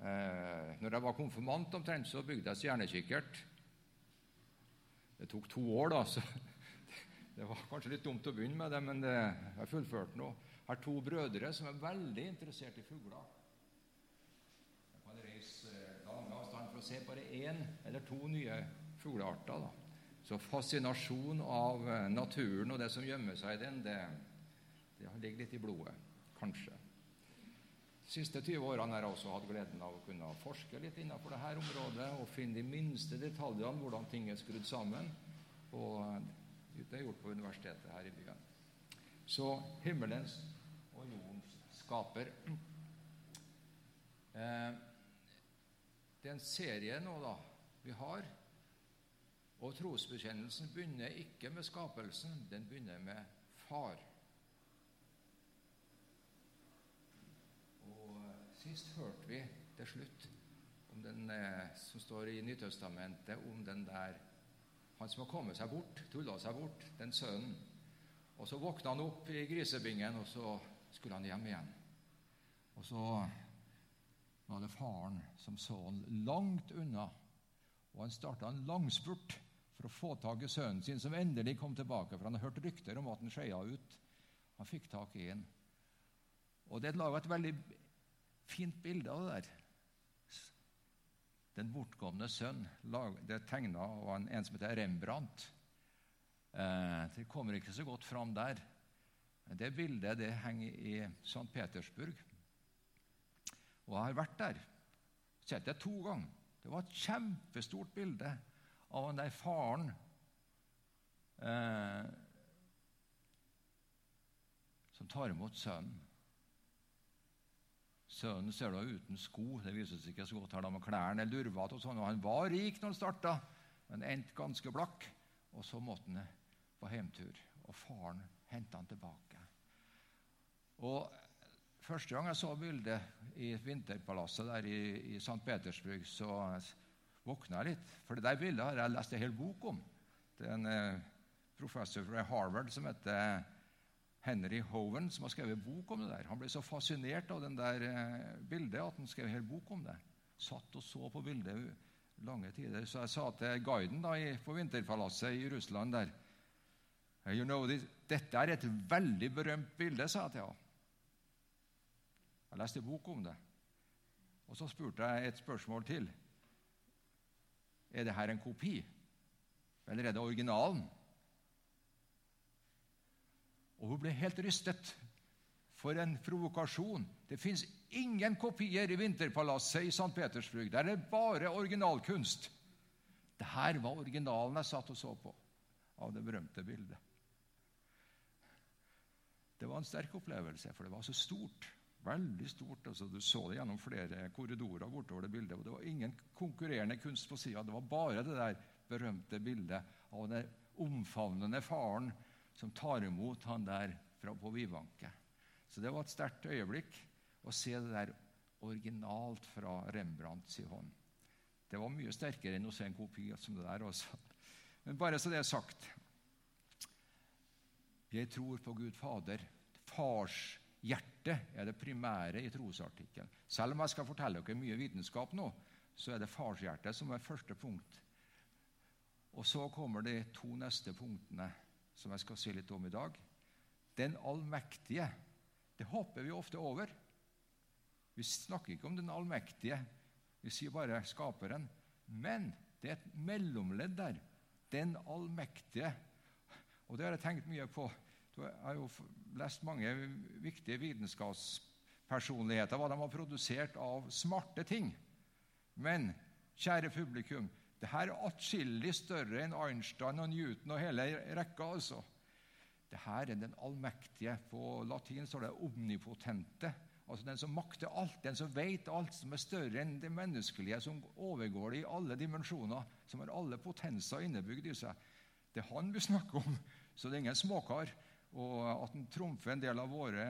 Eh, når jeg var konfirmant omtrent, så bygde jeg stjernekikkert. Det tok to år, da, så det var kanskje litt dumt å begynne med det, men det, jeg fullførte nå. Jeg har to brødre som er veldig interessert i fugler. Jeg kan reise eh, lang avstand for å se bare én eller to nye fuglearter. da. Så fascinasjon av eh, naturen og det som gjemmer seg i den, det, det ligger litt i blodet, kanskje. Siste 20 årene har jeg også hatt gleden av å kunne forske litt innenfor dette området og finne de minste detaljene, hvordan ting er skrudd sammen. Og det er gjort på universitetet her i byen. Så himmelens og jordens skaper. Eh, det er en serie nå da vi har. Og trosbekjennelsen begynner ikke med skapelsen, den begynner med Far. Sist hørte vi til slutt om den eh, som står i Nytestamentet, om den der han som har kommet seg bort, tulla seg bort, den sønnen. Og så våkna han opp i grisebingen, og så skulle han hjem igjen. Og så var det faren som så han langt unna, og han starta en langspurt for å få tak i sønnen sin, som endelig kom tilbake, for han hadde hørt rykter om at han skeia ut. Han fikk tak i en. Og Det laga et veldig fint bilde av det der. Den bortkomne sønn. Det er tegna av en som heter Rembrandt. Eh, det kommer ikke så godt fram der. Det bildet det henger i St. Petersburg. Og jeg har vært der. Sett det to ganger. Det var et kjempestort bilde av den der faren eh, som tar imot sønnen. Sønnen ser da uten sko. Det vises ikke så godt her da med klærne lurvete. og sånn. Og han var rik når han starta, men endte ganske blakk. Og så måtte han på hjemtur, og faren henta han tilbake. Og Første gang jeg så bildet i Vinterpalasset der i, i St. Petersburg, så våkna jeg litt. For det der bildet har jeg lest en hel bok om. Det er en eh, professor fra Harvard som heter Henry Hoven, som har skrevet bok om det der. Han ble så fascinert av den der eh, bildet at han skrev en hel bok om det. Satt og så på bildet lange tider. Så jeg sa til guiden da, på Vinterpalasset i Russland der you know, Dette er et veldig berømt bilde, sa jeg til ham. Jeg leste bok om det. Og så spurte jeg et spørsmål til. Er det her en kopi, eller er det originalen? Og hun ble helt rystet. For en provokasjon. Det fins ingen kopier i Vinterpalasset i St. Petersburg. Der er bare originalkunst. Det her var originalen jeg satt og så på av det berømte bildet. Det var en sterk opplevelse, for det var så stort. Veldig stort. altså Du så det gjennom flere korridorer bortover det bildet. og Det var ingen konkurrerende kunst på sida. Det var bare det der berømte bildet av den omfavnende faren som tar imot han der fra på Vivanke. Så det var et sterkt øyeblikk å se det der originalt fra Rembrandts hånd. Det var mye sterkere enn å se en kopi som det der også. Men bare så det er sagt Jeg tror på Gud Fader. Fars hjerte er det primære i trosartikkelen. Selv om jeg skal fortelle dere mye vitenskap nå, så er det farshjertet som er første punkt. Og så kommer de to neste punktene som jeg skal si litt om i dag. Den allmektige. Det hopper vi ofte over. Vi snakker ikke om den allmektige, vi sier bare Skaperen. Men det er et mellomledd der. Den allmektige. Og det har jeg tenkt mye på. Jeg har jo lest mange viktige vitenskapspersonligheter, hva de har produsert av smarte ting. Men kjære publikum, det her er atskillig større enn Einstein og Newton og hele rekka. altså. Det her er den allmektige. På latin står det 'omnipotente'. Altså Den som makter alt, den som vet alt, som er større enn det menneskelige, som overgår det i alle dimensjoner, som har alle potenser innebygd i seg. Det er han vi snakker om, så det er ingen småkar. Og at han trumfer en del av våre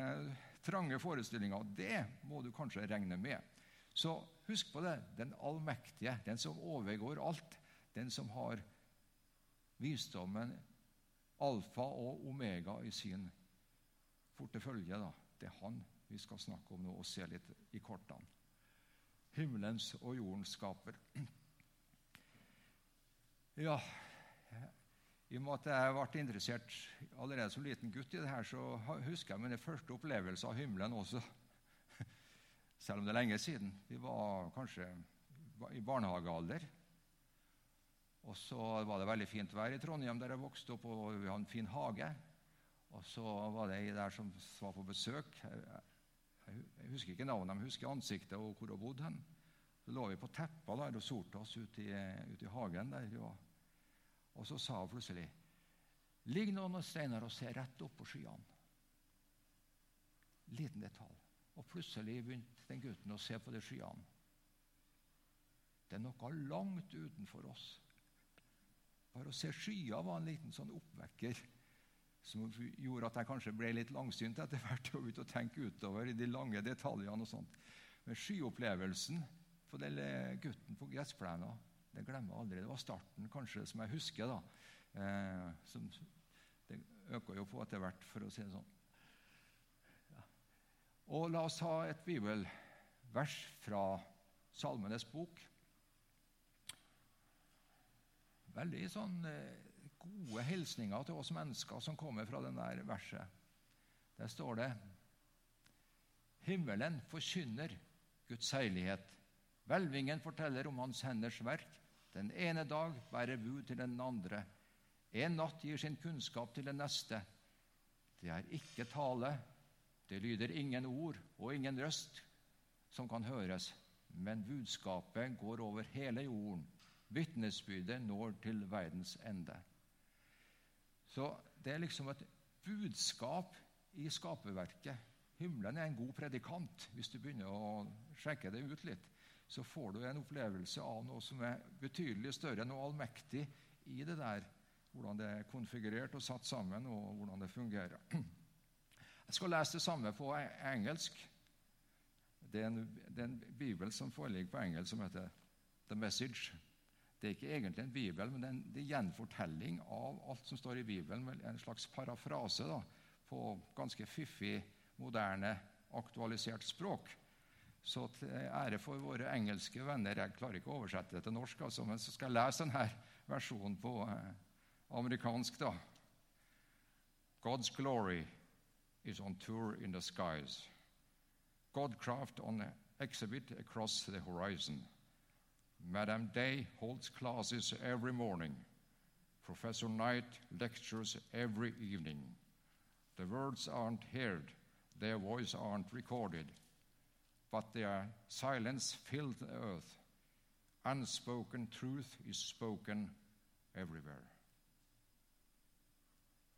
trange forestillinger, det må du kanskje regne med. Så husk på det. Den allmektige, den som overgår alt. Den som har visdommen, alfa og omega, i sin portefølje. Da. Det er han vi skal snakke om nå og se litt i kortene. himmelens og jordens skaper. Ja, i og med at jeg ble interessert allerede som liten gutt i det her, så husker jeg mine første opplevelser av himmelen også. Selv om det er lenge siden. Vi var kanskje i barnehagealder. Og så var det veldig fint vær i Trondheim, der jeg vokste opp, og vi hadde en fin hage. Og så var det ei der som var på besøk. Jeg, husker ikke navnet, men jeg husker ansiktet og hvor hun bodde. hen. Så lå vi på teppa der og solte oss ute i, ut i hagen der. Og, og så sa hun plutselig Ligg nå noen steiner og se rett opp på skyene. Liten detalj. Og plutselig begynte den gutten å se på de skyene. Det er noe langt utenfor oss. Bare å se skyer var en liten sånn oppvekker som gjorde at jeg kanskje ble litt langsynt etter hvert og begynte å tenke utover i de lange detaljene. og sånt. Men skyopplevelsen for den gutten på gressplenen det glemmer jeg aldri. Det var starten, kanskje, som jeg husker. da. Eh, som, det øker jo på etter hvert, for å si det sånn. Og La oss ha et bibelvers fra Salmenes bok. Veldig sånn eh, gode hilsninger til oss mennesker som kommer fra den der verset. Der står det Himmelen forkynner Guds heilighet. Hvelvingen forteller om Hans henders verk. Den ene dag bærer bud til den andre. En natt gir sin kunnskap til den neste. Det er ikke tale, det lyder ingen ord og ingen røst som kan høres, men budskapet går over hele jorden. Vitnesbyrdet når til verdens ende. Så det er liksom et budskap i skaperverket. Himmelen er en god predikant. Hvis du begynner å sjekke det ut litt, så får du en opplevelse av noe som er betydelig større, enn noe allmektig i det der. Hvordan det er konfigurert og satt sammen, og hvordan det fungerer. Jeg skal lese det samme på engelsk. Det er en, det er en bibel som foreligger på engelsk, som heter The Message. Det er ikke egentlig en bibel, men det er en det er gjenfortelling av alt som står i Bibelen. En slags parafrase da, på ganske fiffig, moderne, aktualisert språk. Så til ære for våre engelske venner Jeg klarer ikke å oversette det til norsk, altså, men så skal jeg lese denne versjonen på eh, amerikansk. da. God's glory is on tour in the skies. Godcraft on exhibit across the horizon. Madame Day holds classes every morning. Professor Knight lectures every evening. The words aren't heard, their voice aren't recorded, but their silence fills the earth. Unspoken truth is spoken everywhere.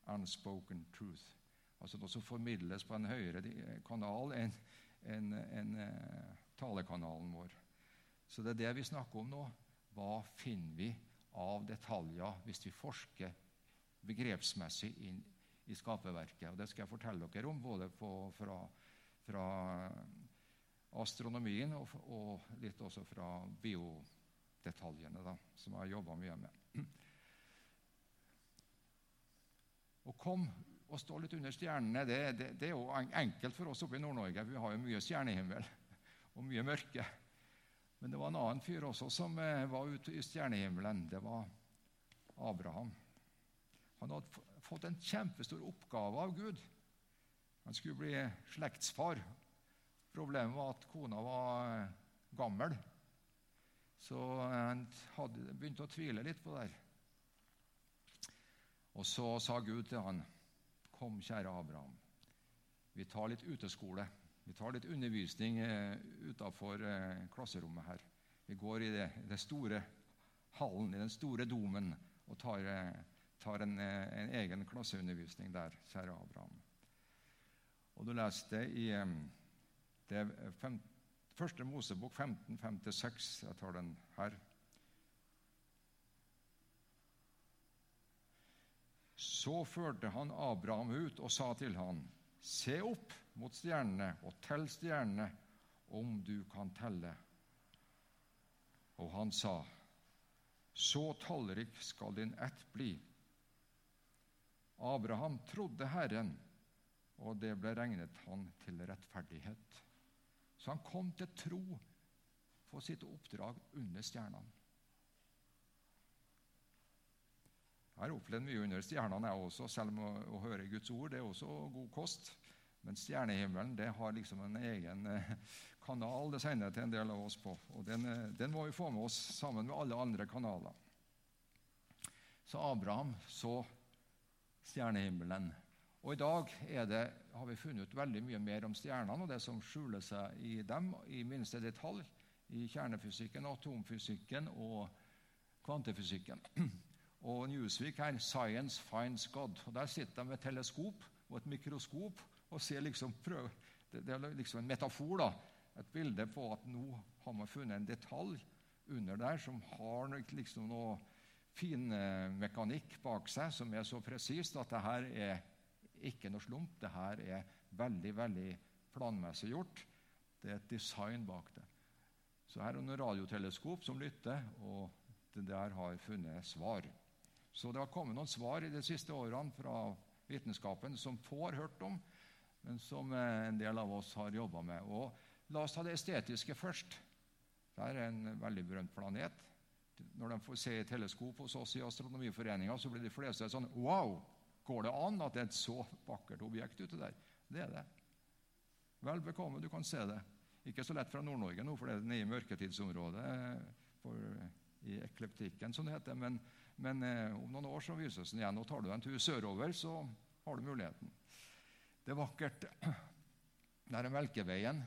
Unspoken truth. Altså noe som formidles på en høyere kanal enn en, en, en, talekanalen vår. Så det er det vi snakker om nå. Hva finner vi av detaljer hvis vi forsker begrepsmessig inn i skaperverket? Det skal jeg fortelle dere om, både på, fra, fra, astronomien og, og, litt også fra biodetaljene, da, som jeg har jobba mye med. Og komme og stå litt under stjernene, det, det, det er jo enkelt for oss oppe i Nord-Norge. Vi har jo mye stjernehimmel og mye mørke. Men det var en annen fyr også som eh, var ute i stjernehimmelen. Det var Abraham. Han hadde fått en kjempestor oppgave av Gud. Han skulle bli slektsfar. Problemet var at kona var eh, gammel. Så han hadde begynt å tvile litt på det. Og så sa Gud til han, 'Kom, kjære Abraham, vi tar litt uteskole.' Vi tar litt undervisning eh, utafor eh, klasserommet her. Vi går i det, det, store hallen, i den store domen, og tar, eh, tar en, eh, en, egen klasseundervisning der, kjære Abraham. Og du leste i det fem, første Mosebok 15, 5-6. Jeg tar den her. Så førte han Abraham ut og sa til han, Se opp mot stjernene og tell stjernene om du kan telle. Og han sa, Så tallrik skal din ett bli. Abraham trodde Herren, og det ble regnet han til rettferdighet. Så han kom til tro for sitt oppdrag under stjernene. Jeg har opplevd mye under stjernene, jeg også, selv om å, å høre Guds ord det er også god kost. Men stjernehimmelen det har liksom en egen eh, kanal det sender til en del av oss på. Og den, eh, den, må vi få med oss sammen med alle andre kanaler. Så Abraham så stjernehimmelen. Og I dag det, har vi funnet ut veldig mye mer om stjernene og det som skjuler seg i dem, i minste detalj, i kjernefysikken, atomfysikken og kvantefysikken. Og Newsweek her 'Science finds God'. Og Der sitter de med et teleskop og et mikroskop og ser liksom prøv, det, det, er liksom en metafor. da, Et bilde på at nå har man funnet en detalj under der som har liksom noe fin mekanikk bak seg som er så presist at det her er ikke noe slump. Det her er veldig, veldig planmessig gjort. Det er et design bak det. Så her er det noen radioteleskop som lytter, og det der har funnet svar. Så det har kommet noen svar i de siste årene fra vitenskapen som få har hørt om, men som eh, en del av oss har jobba med. Og la oss ta det estetiske først. Det er en veldig berømt planet. Når de får se i teleskop hos oss i Astronomiforeninga, så blir de fleste sånn Wow! Går det an at det er et så vakkert objekt ute der? Det er det. Vel bekomme, du kan se det. Ikke så lett fra Nord-Norge nå, for det er nede i mørketidsområdet for, i ekliptikken, som det heter. Men men eh, om noen år så vises den igjen. og Tar du en tur sørover, så har du muligheten. Det er vakkert. Der er Melkeveien.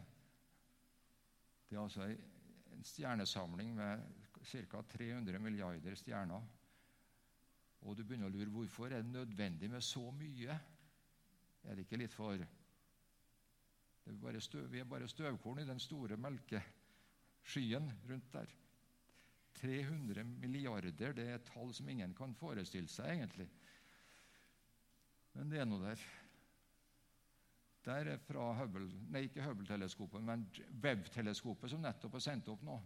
Det er altså en stjernesamling med ca. 300 milliarder stjerner. Og du begynner å lure hvorfor er det nødvendig med så mye. Er det ikke litt for er støv, Vi er bare støvkorn i den store melkeskyen rundt der. 300 milliarder det er et tall som ingen kan forestille seg, egentlig. Men det er nå der. Der er fra Hubble, nei, ikke Hubble-teleskopet, men Webb-teleskopet, som nettopp er sendt opp nå.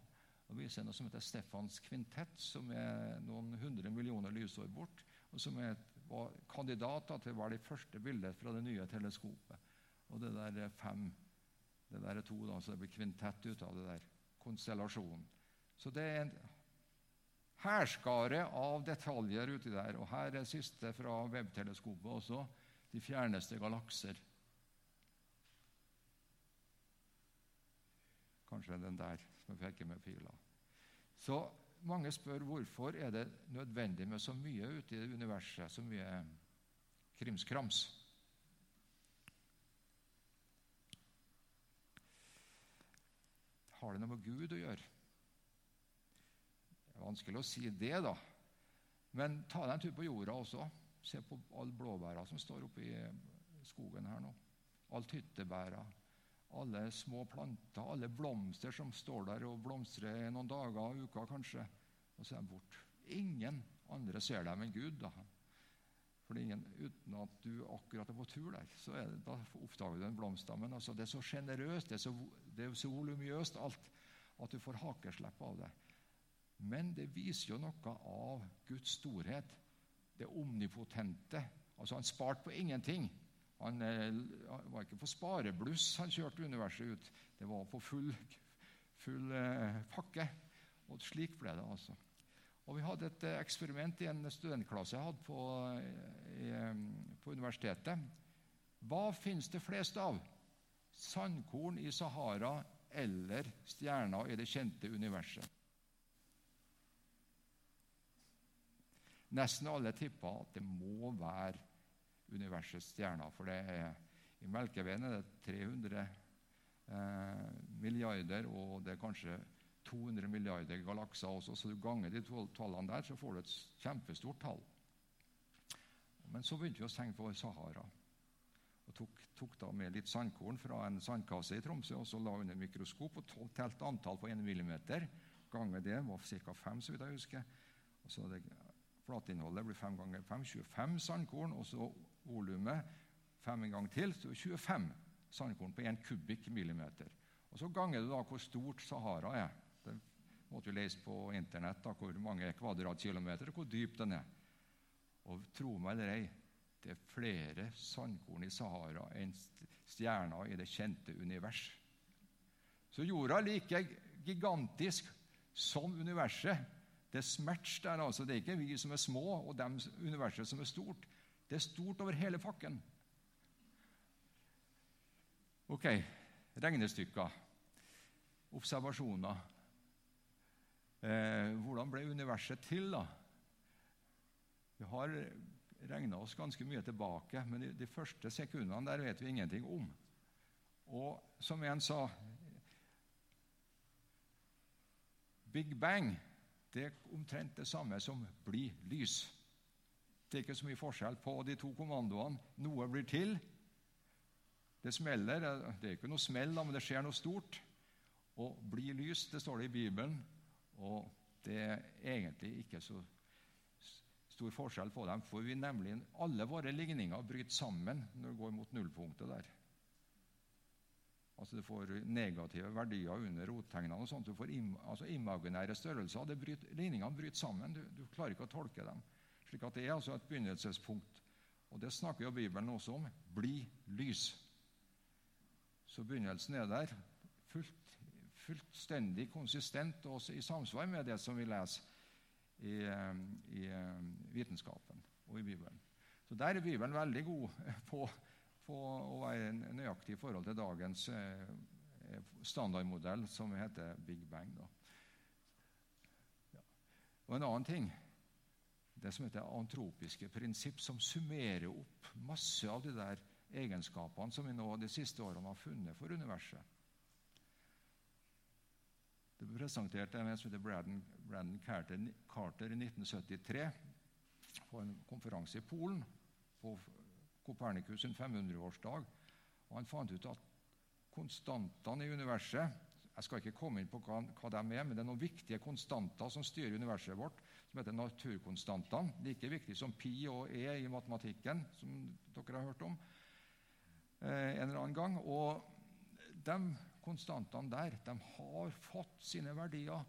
og viser noe som heter Stefans kvintett, som er noen hundre millioner lysår bort, og som er, var kandidat til å være det første bildet fra det nye teleskopet. Og det der er fem. Det der er to, da, så det blir kvintett ut av det der. Konstellasjonen. Så det er en hærskare av detaljer uti der. Og her er siste fra webteleskopet også. De fjerneste galakser. Kanskje den der som peker med pila. Så mange spør hvorfor er det nødvendig med så mye ute i universet, så mye krimskrams. Har det noe med Gud å gjøre? Vanskelig å si det, da. Men ta deg en tur på jorda også. Se på alle blåbæra som står oppe i skogen her nå. Alt hyttebæra. Alle små planter, alle blomster som står der og blomstrer i noen dager og uker kanskje. Og så er de borte. Ingen andre ser dem enn Gud. da. For ingen, uten at du akkurat er på tur der, så det, da oppdager du en blomst. Men altså, det er så sjenerøst, det er så, det så volumiøst alt, at du får hakeslepp av det. Men det viser jo noe av Guds storhet, det omnipotente. Altså Han sparte på ingenting. Han, han var ikke på sparebluss han kjørte universet ut. Det var på full, full eh, pakke. Og slik ble det altså. Og Vi hadde et eh, eksperiment i en studentklasse jeg hadde på, i, på universitetet. Hva finnes det flest av? Sandkorn i Sahara eller stjerner i det kjente universet? Nesten alle tipper at det må være universets stjerner. For det er, i Melkeveien er det 300 eh, milliarder, og det er kanskje 200 milliarder galakser også. Så du ganger de tallene der, så får du et kjempestort tall. Men så begynte vi å tenke på Sahara. Og tok, tok, da med litt sandkorn fra en sandkasse i Tromsø og så la under mikroskop og telte antall på 1 millimeter. Ganger det var ca. 5, så vidt jeg husker. Og så det Plateinnholdet blir 5 ganger 5, 25 sandkorn. Og så volumet 5 en gang til, så 25 sandkorn på 1 kubikk millimeter. Og Så ganger du da hvor stort Sahara er. Det måtte vi lese på Internett da, hvor mange kvadratkilometer og hvor dyp den er. Og tro meg eller ei, det er flere sandkorn i Sahara enn stjerner i det kjente univers. Så jorda er like gigantisk som universet. Det er smerts der, altså. Det er ikke vi som er små, og dem universet som er stort. Det er stort over hele pakken. Ok, regnestykker, observasjoner. Eh, hvordan ble universet til, da? Vi har regna oss ganske mye tilbake, men de, de første sekundene der vet vi ingenting om. Og som en sa Big Bang det er omtrent det samme som bli lys. Det er ikke så mye forskjell på de to kommandoene. Noe blir til. Det smeller. Det er ikke noe smell, men det skjer noe stort. Og bli lys, det står det i Bibelen. Og det er egentlig ikke så stor forskjell på dem, for vi nemlig alle våre ligninger bryter sammen når vi går mot nullpunktet der. Altså Du får negative verdier under rottegnene. og sånt. Du får im, altså imaginære størrelser. Det bryter, ligningene bryter sammen. Du, du, klarer ikke å tolke dem. Slik at Det er altså et begynnelsespunkt. Og Det snakker jo Bibelen også om. Bli lys. Så begynnelsen er der. Fullt, fullstendig konsistent og i samsvar med det som vi leser i, eh, i eh, vitenskapen og i Bibelen. Så Der er Bibelen veldig god på, på å være nøyaktig i forhold til dagens eh, standardmodell, som heter Big Bang. Ja. Og En annen ting det som heter antropiske prinsipp, som summerer opp masse av de der egenskapene som vi nå de siste årene har funnet for universet. Det ble presentert av en som heter Braden, Brandon Carter, Carter, i 1973 på en konferanse i Polen på Kopernikus' 500-årsdag. Og Han fant ut at konstantene i universet Jeg skal ikke komme inn på hva, hva de er, men det er noen viktige konstanter som styrer universet vårt, som heter naturkonstantene. Like viktig som pi og e i matematikken, som dere har hørt om eh, en eller annen gang. Og de konstantene der de har fått sine verdier.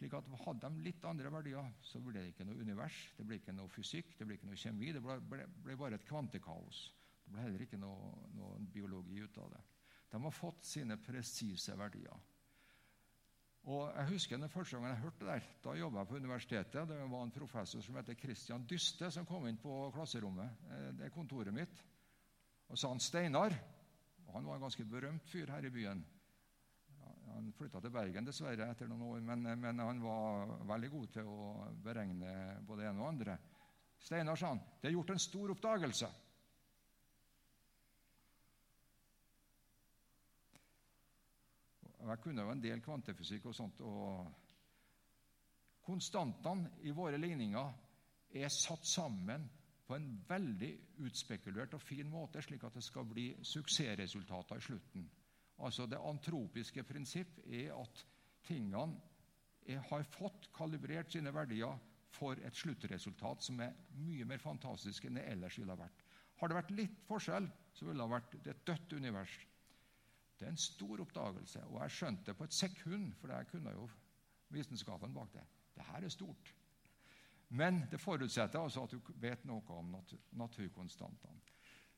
Slik at Hadde de litt andre verdier, så ble det ikke noe univers, det ble ikke noe fysikk, det ble ikke noe kjemi. Det ble, ble, ble bare et kvantekaos. Det ble heller ikke noe, noe biologi ut av det. De har fått sine presise verdier. Og jeg husker den første gangen jeg hørte det der. Da jobba jeg på universitetet. Det var en professor som heter Christian Dyste, som kom inn på klasserommet. Eh, det er kontoret mitt. Og sa han Steinar. Han var en ganske berømt fyr her i byen. Han flytta til Bergen dessverre etter noen år, men, men, han var veldig god til å beregne både ene og andre. Steinar sa han, det er gjort en stor oppdagelse. Jeg kunne jo en del kvantefysikk og sånt. og Konstantene i våre ligninger er satt sammen på en veldig utspekulert og fin måte, slik at det skal bli suksessresultater i slutten. Altså Det antropiske prinsipp er at tingene har fått kalibrert sine verdier for et sluttresultat som er mye mer fantastisk enn det ellers ville ha vært. Har det vært litt forskjell, så ville det ha vært et dødt univers. Det er en stor oppdagelse, og jeg skjønte det på et sekund, for jeg kunne jo vitenskapen bak det. Det her er stort. Men det forutsetter altså at du vet noe om naturkonstantene.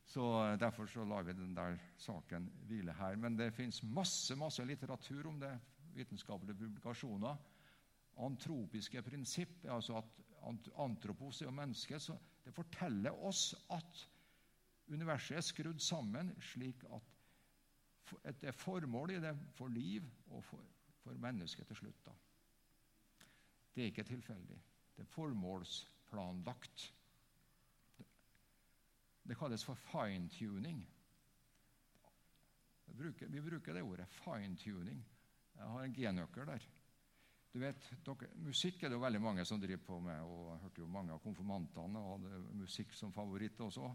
Så eh, Derfor så lar vi den der saken hvile her. Men det fins masse, masse litteratur om det. Vitenskapelige publikasjoner. Antropiske prinsipp, altså at antropos er jo menneske, så det forteller oss at universet er skrudd sammen slik at det er formål i det for liv og for, for mennesket til slutt. da. Det er ikke tilfeldig. Det er formålsplanlagt. Det kalles for fine-tuning. Vi bruker det ordet fine-tuning. Jeg har en G-nøkkel der. Du vet, dere, Musikk er det jo veldig mange som driver på med. og Jeg hørte jo mange av konfirmantene hadde musikk som favoritt også.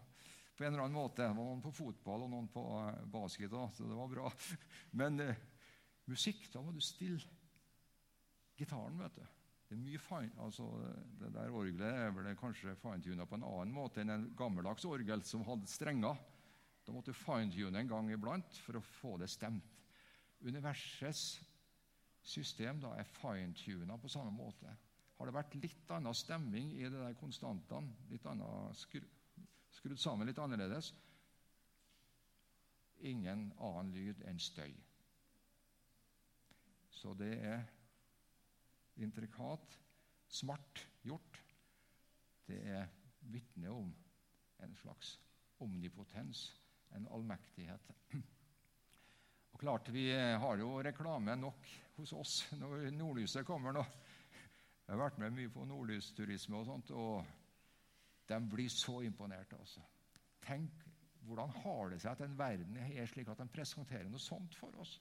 På en eller annen måte. Det var noen på fotball og noen på eh, basket, så det var bra. Men eh, musikk, da må du stille gitaren, vet du. Det er mye fine, altså det der Orgelet er vel kanskje fintuna på en annen måte enn en gammeldags orgel som hadde strenger. Da måtte du fintune en gang iblant for å få det stemt. Universets system da er fintuna på samme måte. Har det vært litt annen stemming i de der konstantene, litt annen skru, skrudd sammen litt annerledes Ingen annen lyd enn støy. Så det er intrikat, smart gjort. Det er vitne om en slags omnipotens, en allmektighet. Og klart, Vi har jo reklame nok hos oss når nordlyset kommer nå. Jeg har vært med mye på nordlysturisme og sånt, og de blir så imponert. altså. Tenk hvordan har det seg at en verden er slik at de presenterer noe sånt for oss?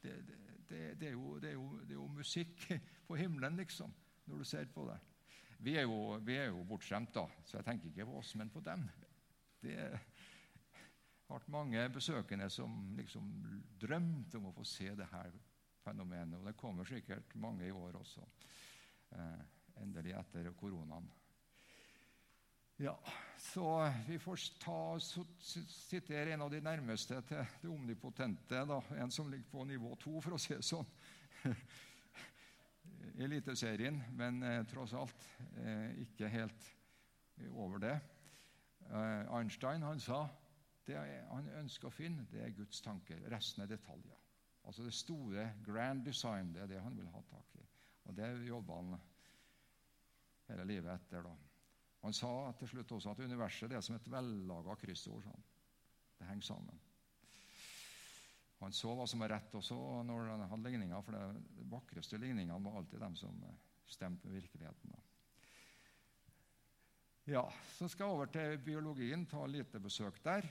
Det, det, det, det er, jo, er jo, er jo, musikk på himmelen, liksom, når du ser på det. Vi er jo, jo bortskjemt, da, så jeg tenker ikke på oss, men på dem. Det har vært mange besøkende som liksom drømte om å få se det her fenomenet. Og det kommer sikkert mange i år også, eh, endelig etter koronaen. Ja, så Vi får ta, sitere en av de nærmeste til det omnipotente. Da. En som ligger på nivå to, for å si det sånn. Eliteserien, men eh, tross alt eh, ikke helt over det. Eh, Einstein han sa det han ønsker å finne, det er Guds tanker. Resten er detaljer. Altså Det store grand design det er det han vil ha tak i. Og Det jobber han hele livet etter. da. Han sa til slutt også at universet er som et vellaga kryssord. Sånn. Det henger sammen. Han så hva som var rett også når han hadde ligninger, for de vakreste ligningene var alltid dem som stemte med virkeligheten. Ja, Så skal jeg over til biologien, ta lite besøk der.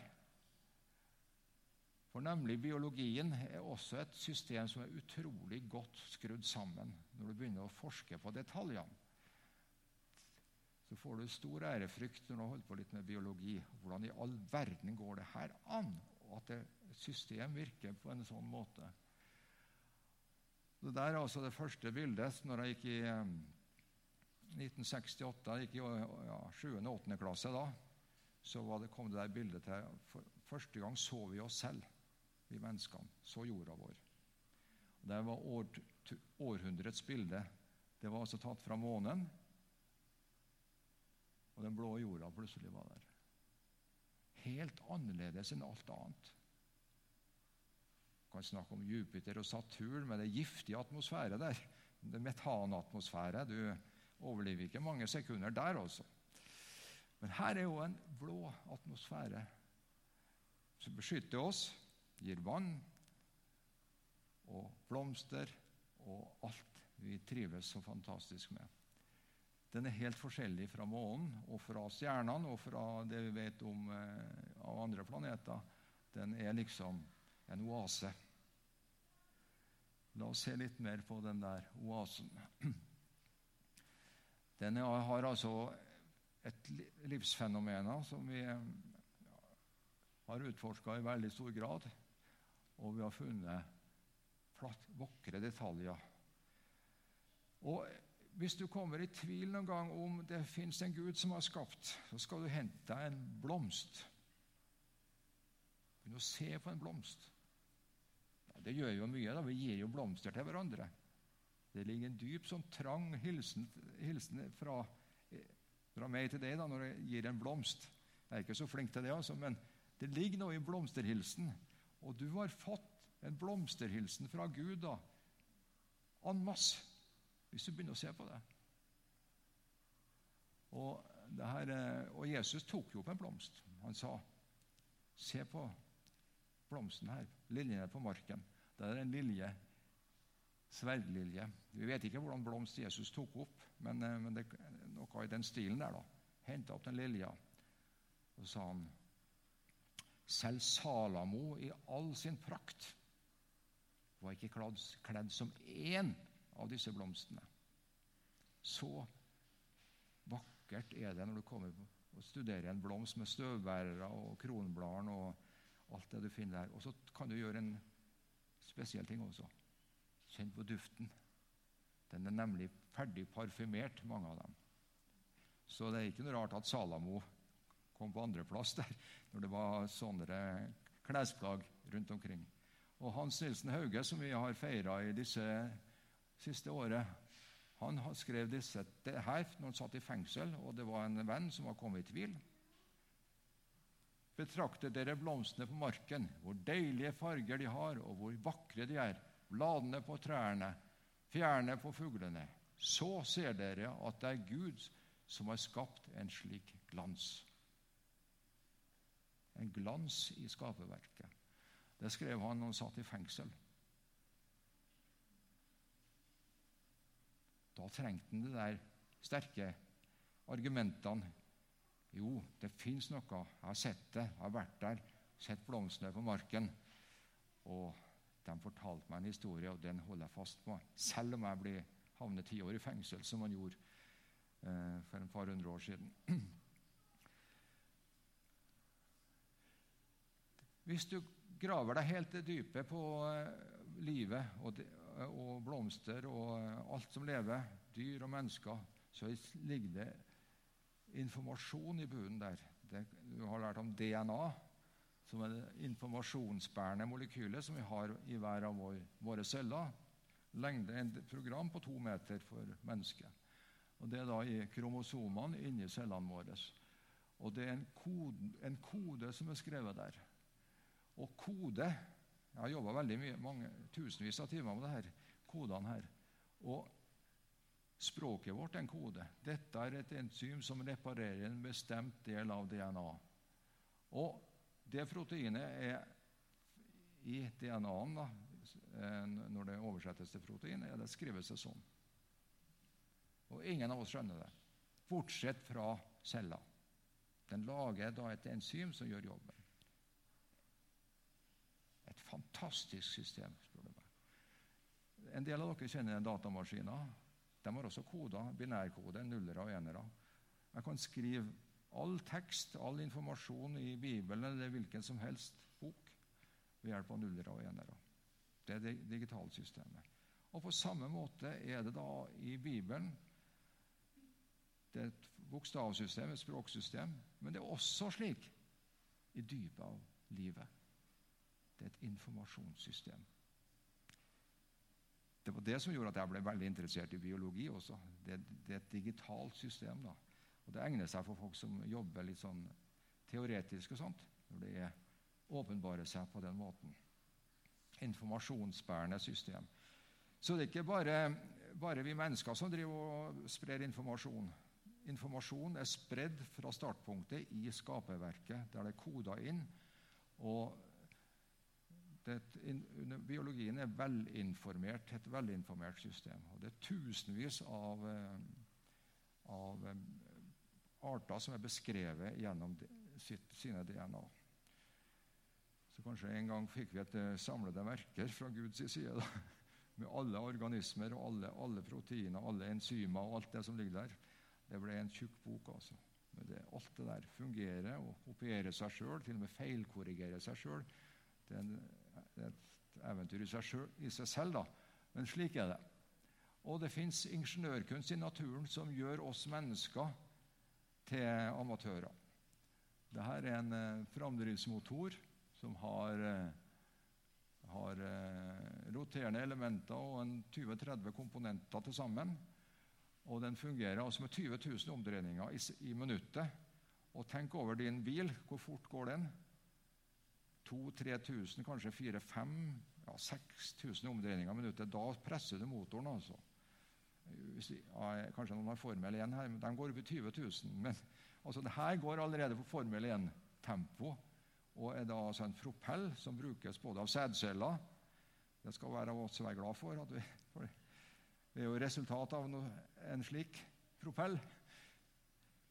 For nemlig biologien er også et system som er utrolig godt skrudd sammen når du begynner å forske på detaljene så får du stor ærefrykt når du har holdt på litt med biologi. Hvordan i all verden går det her an? Og at et system virker på en sånn måte. Det der er altså det første bildet når jeg gikk i 1968, jeg gikk i ja, 7. og 8. klasse da, så det, kom det der bildet til. For første gang så vi oss selv, vi menneskene. Så jorda vår. Det var år, århundrets bilde. Det var altså tatt fra månen og den blå jorda plutselig var der. Helt annerledes enn alt annet. Du kan snakke om Jupiter og Saturn med det giftige atmosfære der. Det metanatmosfære. Du overlever ikke mange sekunder der, også. Men her er jo en blå atmosfære som beskytter oss, gir vann og blomster og alt vi trives så fantastisk med. Den er helt forskjellig fra månen og fra stjernene og fra det vi vet om eh, av andre planeter. Den er liksom en oase. La oss se litt mer på den der oasen. Den har altså et livsfenomen som vi har utforska i veldig stor grad, og vi har funnet vakre detaljer. Og hvis du kommer i tvil noen gang om det fins en Gud som har skapt, så skal du hente deg en blomst. Begynn å se på en blomst. Ja, det gjør jo mye. da, Vi gir jo blomster til hverandre. Det ligger en dyp, sånn trang hilsen, hilsen fra, fra, meg til deg da, når jeg gir en blomst. Jeg er ikke så flink til det, altså, men det ligger noe i blomsterhilsen. Og du har fått en blomsterhilsen fra Gud da, en masse hvis du begynner å se på det. Og, det her, eh, og Jesus tok jo opp en blomst. Han sa, 'Se på blomsten her, liljene på marken.' Det er en lilje, sverdlilje. Vi vet ikke hvordan blomst Jesus tok opp, men, eh, men det er noe i den stilen der. da. Henta opp den lilja, og så sa han selv Salamo i all sin prakt var ikke kledd som én av disse blomstene. Så vakkert er det når du kommer og studerer en blomst med støvbærere og kronbladene og alt det du finner der. Og så kan du gjøre en spesiell ting også. Kjenn på duften. Den er nemlig ferdig parfymert, mange av dem. Så det er ikke noe rart at Salamo kom på andreplass der, når det var sånne klesplagg rundt omkring. Og Hans Nilsen Hauge, som vi har feira i disse siste året. Han skrev disse her når han satt i fengsel, og det var en venn som var kommet i tvil. Betrakte dere blomstene på marken, hvor deilige farger de har, og hvor vakre de er. bladene på trærne, fjærene på fuglene, så ser dere at det er Gud som har skapt en slik glans. En glans i skaperverket. Det skrev han når han satt i fengsel. Da trengte han de der sterke argumentene. Jo, det fins noe. Jeg har sett det. Jeg har vært der. Sett blomstene på marken. Og de fortalte meg en historie, og den holder jeg fast på. Selv om jeg blir havnet ti år i fengsel, som han gjorde eh, for en par hundre år siden. Hvis du graver deg helt til dypet på eh, livet og, de, og blomster og eh, alt som lever, dyr og mennesker, så ligger det informasjon i bunnen der. Det, du har lært om DNA, som er det informasjonsbærende molekylet som vi har i hver av vår, våre celler. Lengde en program på to meter for mennesket. Og Det er da i kromosomene inni cellene våre. Og det er en kode, en kode som er skrevet der. Og kode Jeg har jobba veldig mye, tusenvis av timer med det her, kodene her. Og Språket vårt er en kode. Dette er et enzym som reparerer en bestemt del av DNA. Og det proteinet er i DNA-en, da, når det oversettes til protein, er det skrevet seg sånn. Og ingen av oss skjønner det, bortsett fra cella. Den lager da et enzym som gjør jobben. Fantastisk system, spør du meg. En del av dere kjenner datamaskiner. De har også koder, binærkode, nullere og enere. Jeg kan skrive all tekst, all informasjon i Bibelen eller hvilken som helst bok ved hjelp av nullere og enere. Det er det digitale systemet. Og På samme måte er det da i Bibelen. Det er et bokstavsystem, et språksystem, men det er også slik i dypet av livet. Det er et informasjonssystem. Det var det som gjorde at jeg ble veldig interessert i biologi også. Det, det er et digitalt system. da. Og Det egner seg for folk som jobber litt sånn teoretisk og sånt, når det er åpenbarer seg på den måten. Informasjonsbærende system. Så det er ikke bare, bare vi mennesker som driver og sprer informasjon. Informasjon er spredd fra startpunktet i skaperverket, der det er koda inn. og det, biologien er velinformert, et velinformert system. Og det er tusenvis av, eh, av eh, arter som er beskrevet gjennom sitt, sine DNA. Så kanskje en gang fikk vi et eh, samlede verker fra Guds side. Da, med alle organismer og alle, alle, proteiner, alle enzymer og alt det som ligger der. Det ble en tjukk bok. altså. Men det, alt det der fungerer og kopierer seg sjøl, til og med feilkorrigerer seg sjøl. Det er en det er et eventyr i seg, selv, i seg selv, da. Men slik er det. Og det fins ingeniørkunst i naturen som gjør oss mennesker til amatører. Dette er en eh, framdriftsmotor som har, eh, har eh, roterende elementer og 20-30 komponenter til sammen. Og den fungerer altså med 20 000 omdreininger i, i minuttet. Og tenk over din bil. Hvor fort går den? 2000-3000, kanskje 4000-5000, ja, 6000 omdreininger i minuttet. Da presser du motoren. altså. Hvis, ja, kanskje noen har Formel 1 her, men de går opp i 20 000. Men altså, det her går allerede på Formel 1-tempo og er da altså en propell som brukes både av sædceller Det skal være oss være glad for. at vi, for Det er jo resultatet av noe, en slik propell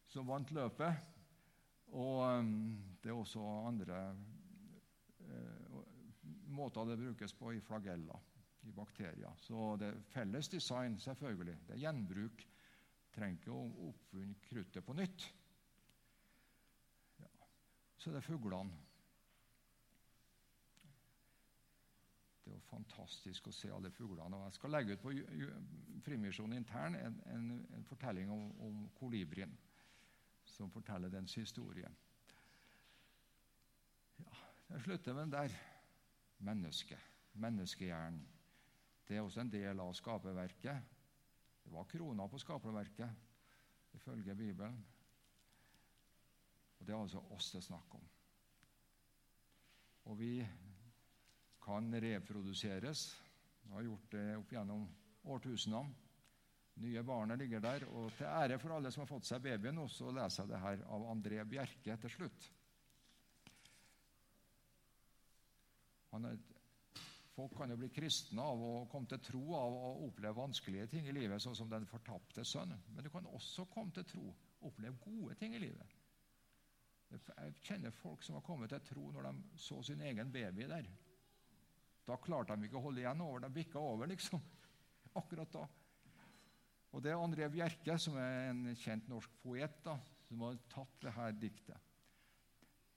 som vant løpet. Og um, det er også andre måter det brukes på i flageller, i bakterier. Så det er felles design, selvfølgelig. Det er gjenbruk. Trenger ikke å oppfinne kruttet på nytt. Ja. Så det er fuglene. Det er jo fantastisk å se alle fuglene. Og jeg skal legge ut på Frimisjonen intern en, en, en fortelling om, om kolibrien, som forteller dens historie. Jeg slutter med den der. Mennesket. Menneskehjernen. Det er også en del av skaperverket. Det var krona på skaperverket, ifølge Bibelen. Og Det er altså oss det er snakk om. Og vi kan reproduseres Vi har gjort det opp gjennom årtusenene. Nye barnet ligger der. Og til ære for alle som har fått seg baby nå, så leser jeg det her av André Bjerke til slutt. Er, folk kan jo bli kristne av å komme til tro av å oppleve vanskelige ting i livet, sånn som den fortapte sønn. Men du kan også komme til tro og oppleve gode ting i livet. Jeg kjenner folk som har kommet til tro når de så sin egen baby der. Da klarte de ikke å holde igjen over. De bikka over, liksom. Akkurat da. Og Det er André Bjerke, som er en kjent norsk poet, da, som har tatt det her diktet.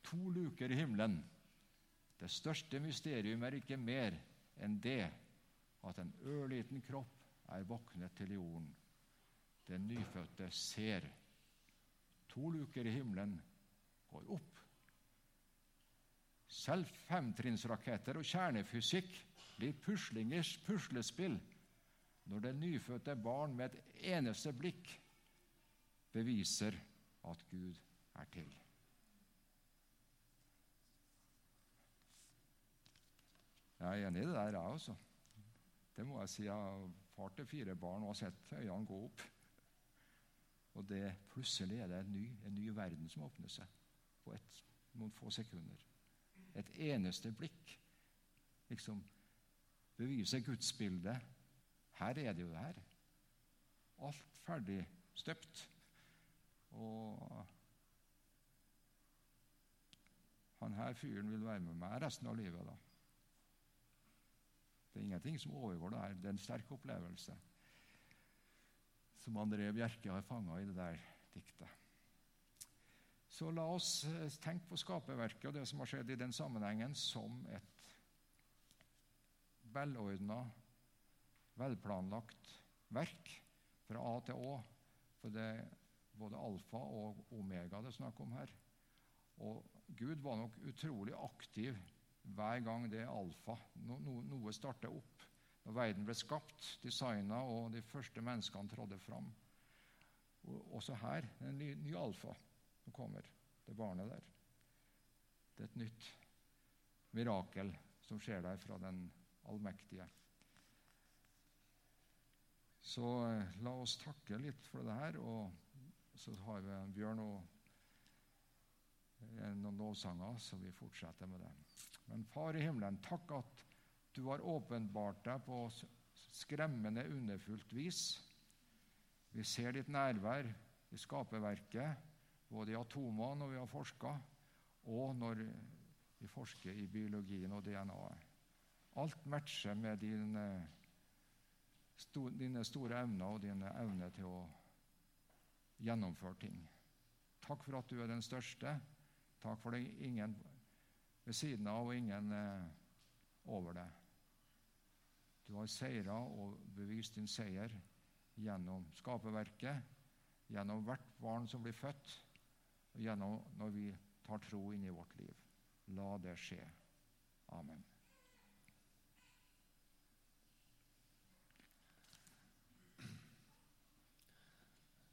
To luker i himmelen. Det største mysterium er ikke mer enn det at en ørliten kropp er våknet til jorden. Den nyfødte ser. To luker i himmelen går opp. Selv femtrinnsraketter og kjernefysikk blir puslingers puslespill når det nyfødte barn med et eneste blikk beviser at Gud er til. Jeg er enig i det der, jeg også. Det må jeg si. Jeg har far til fire barn og har sett øynene gå opp. Og det, plutselig er det en ny, en ny verden som åpner seg på et, noen få sekunder. Et eneste blikk liksom beviser gudsbildet. Her er det jo det her. Alt ferdig støpt. Og han her fyren vil være med meg resten av livet. da. Det er ingenting som overgår det her. Det er en sterk opplevelse som André Bjerke har fanga i det der diktet. Så la oss eh, tenke på skaperverket og det som har skjedd i den sammenhengen, som et velordna, velplanlagt verk fra A til Å. For det er både alfa og omega det er snakk om her. Og Gud var nok utrolig aktiv hver gang det er alfa. No, no, noe starter opp. Når verden ble skapt, designa og de første menneskene trådte fram. Og også her en ny, ny alfa som kommer. Det barnet der. Det er et nytt mirakel som skjer der fra den allmektige. Så eh, la oss takke litt for det her. Og så har vi Bjørn og noen lovsanger, så vi fortsetter med det. Men Far i himmelen, takk at du har åpenbart deg på skremmende underfullt vis. Vi ser ditt nærvær i skaperverket, både i atomene når vi har forska, og når vi forsker i biologien og DNA-et. Alt matcher med dine, dine store evner og dine evner til å gjennomføre ting. Takk for at du er den største. Takk for det ingen ved siden av og ingen eh, over deg. Du har seira og bevist din seier gjennom skaperverket, gjennom hvert barn som blir født, og gjennom når vi tar tro inn i vårt liv. La det skje. Amen.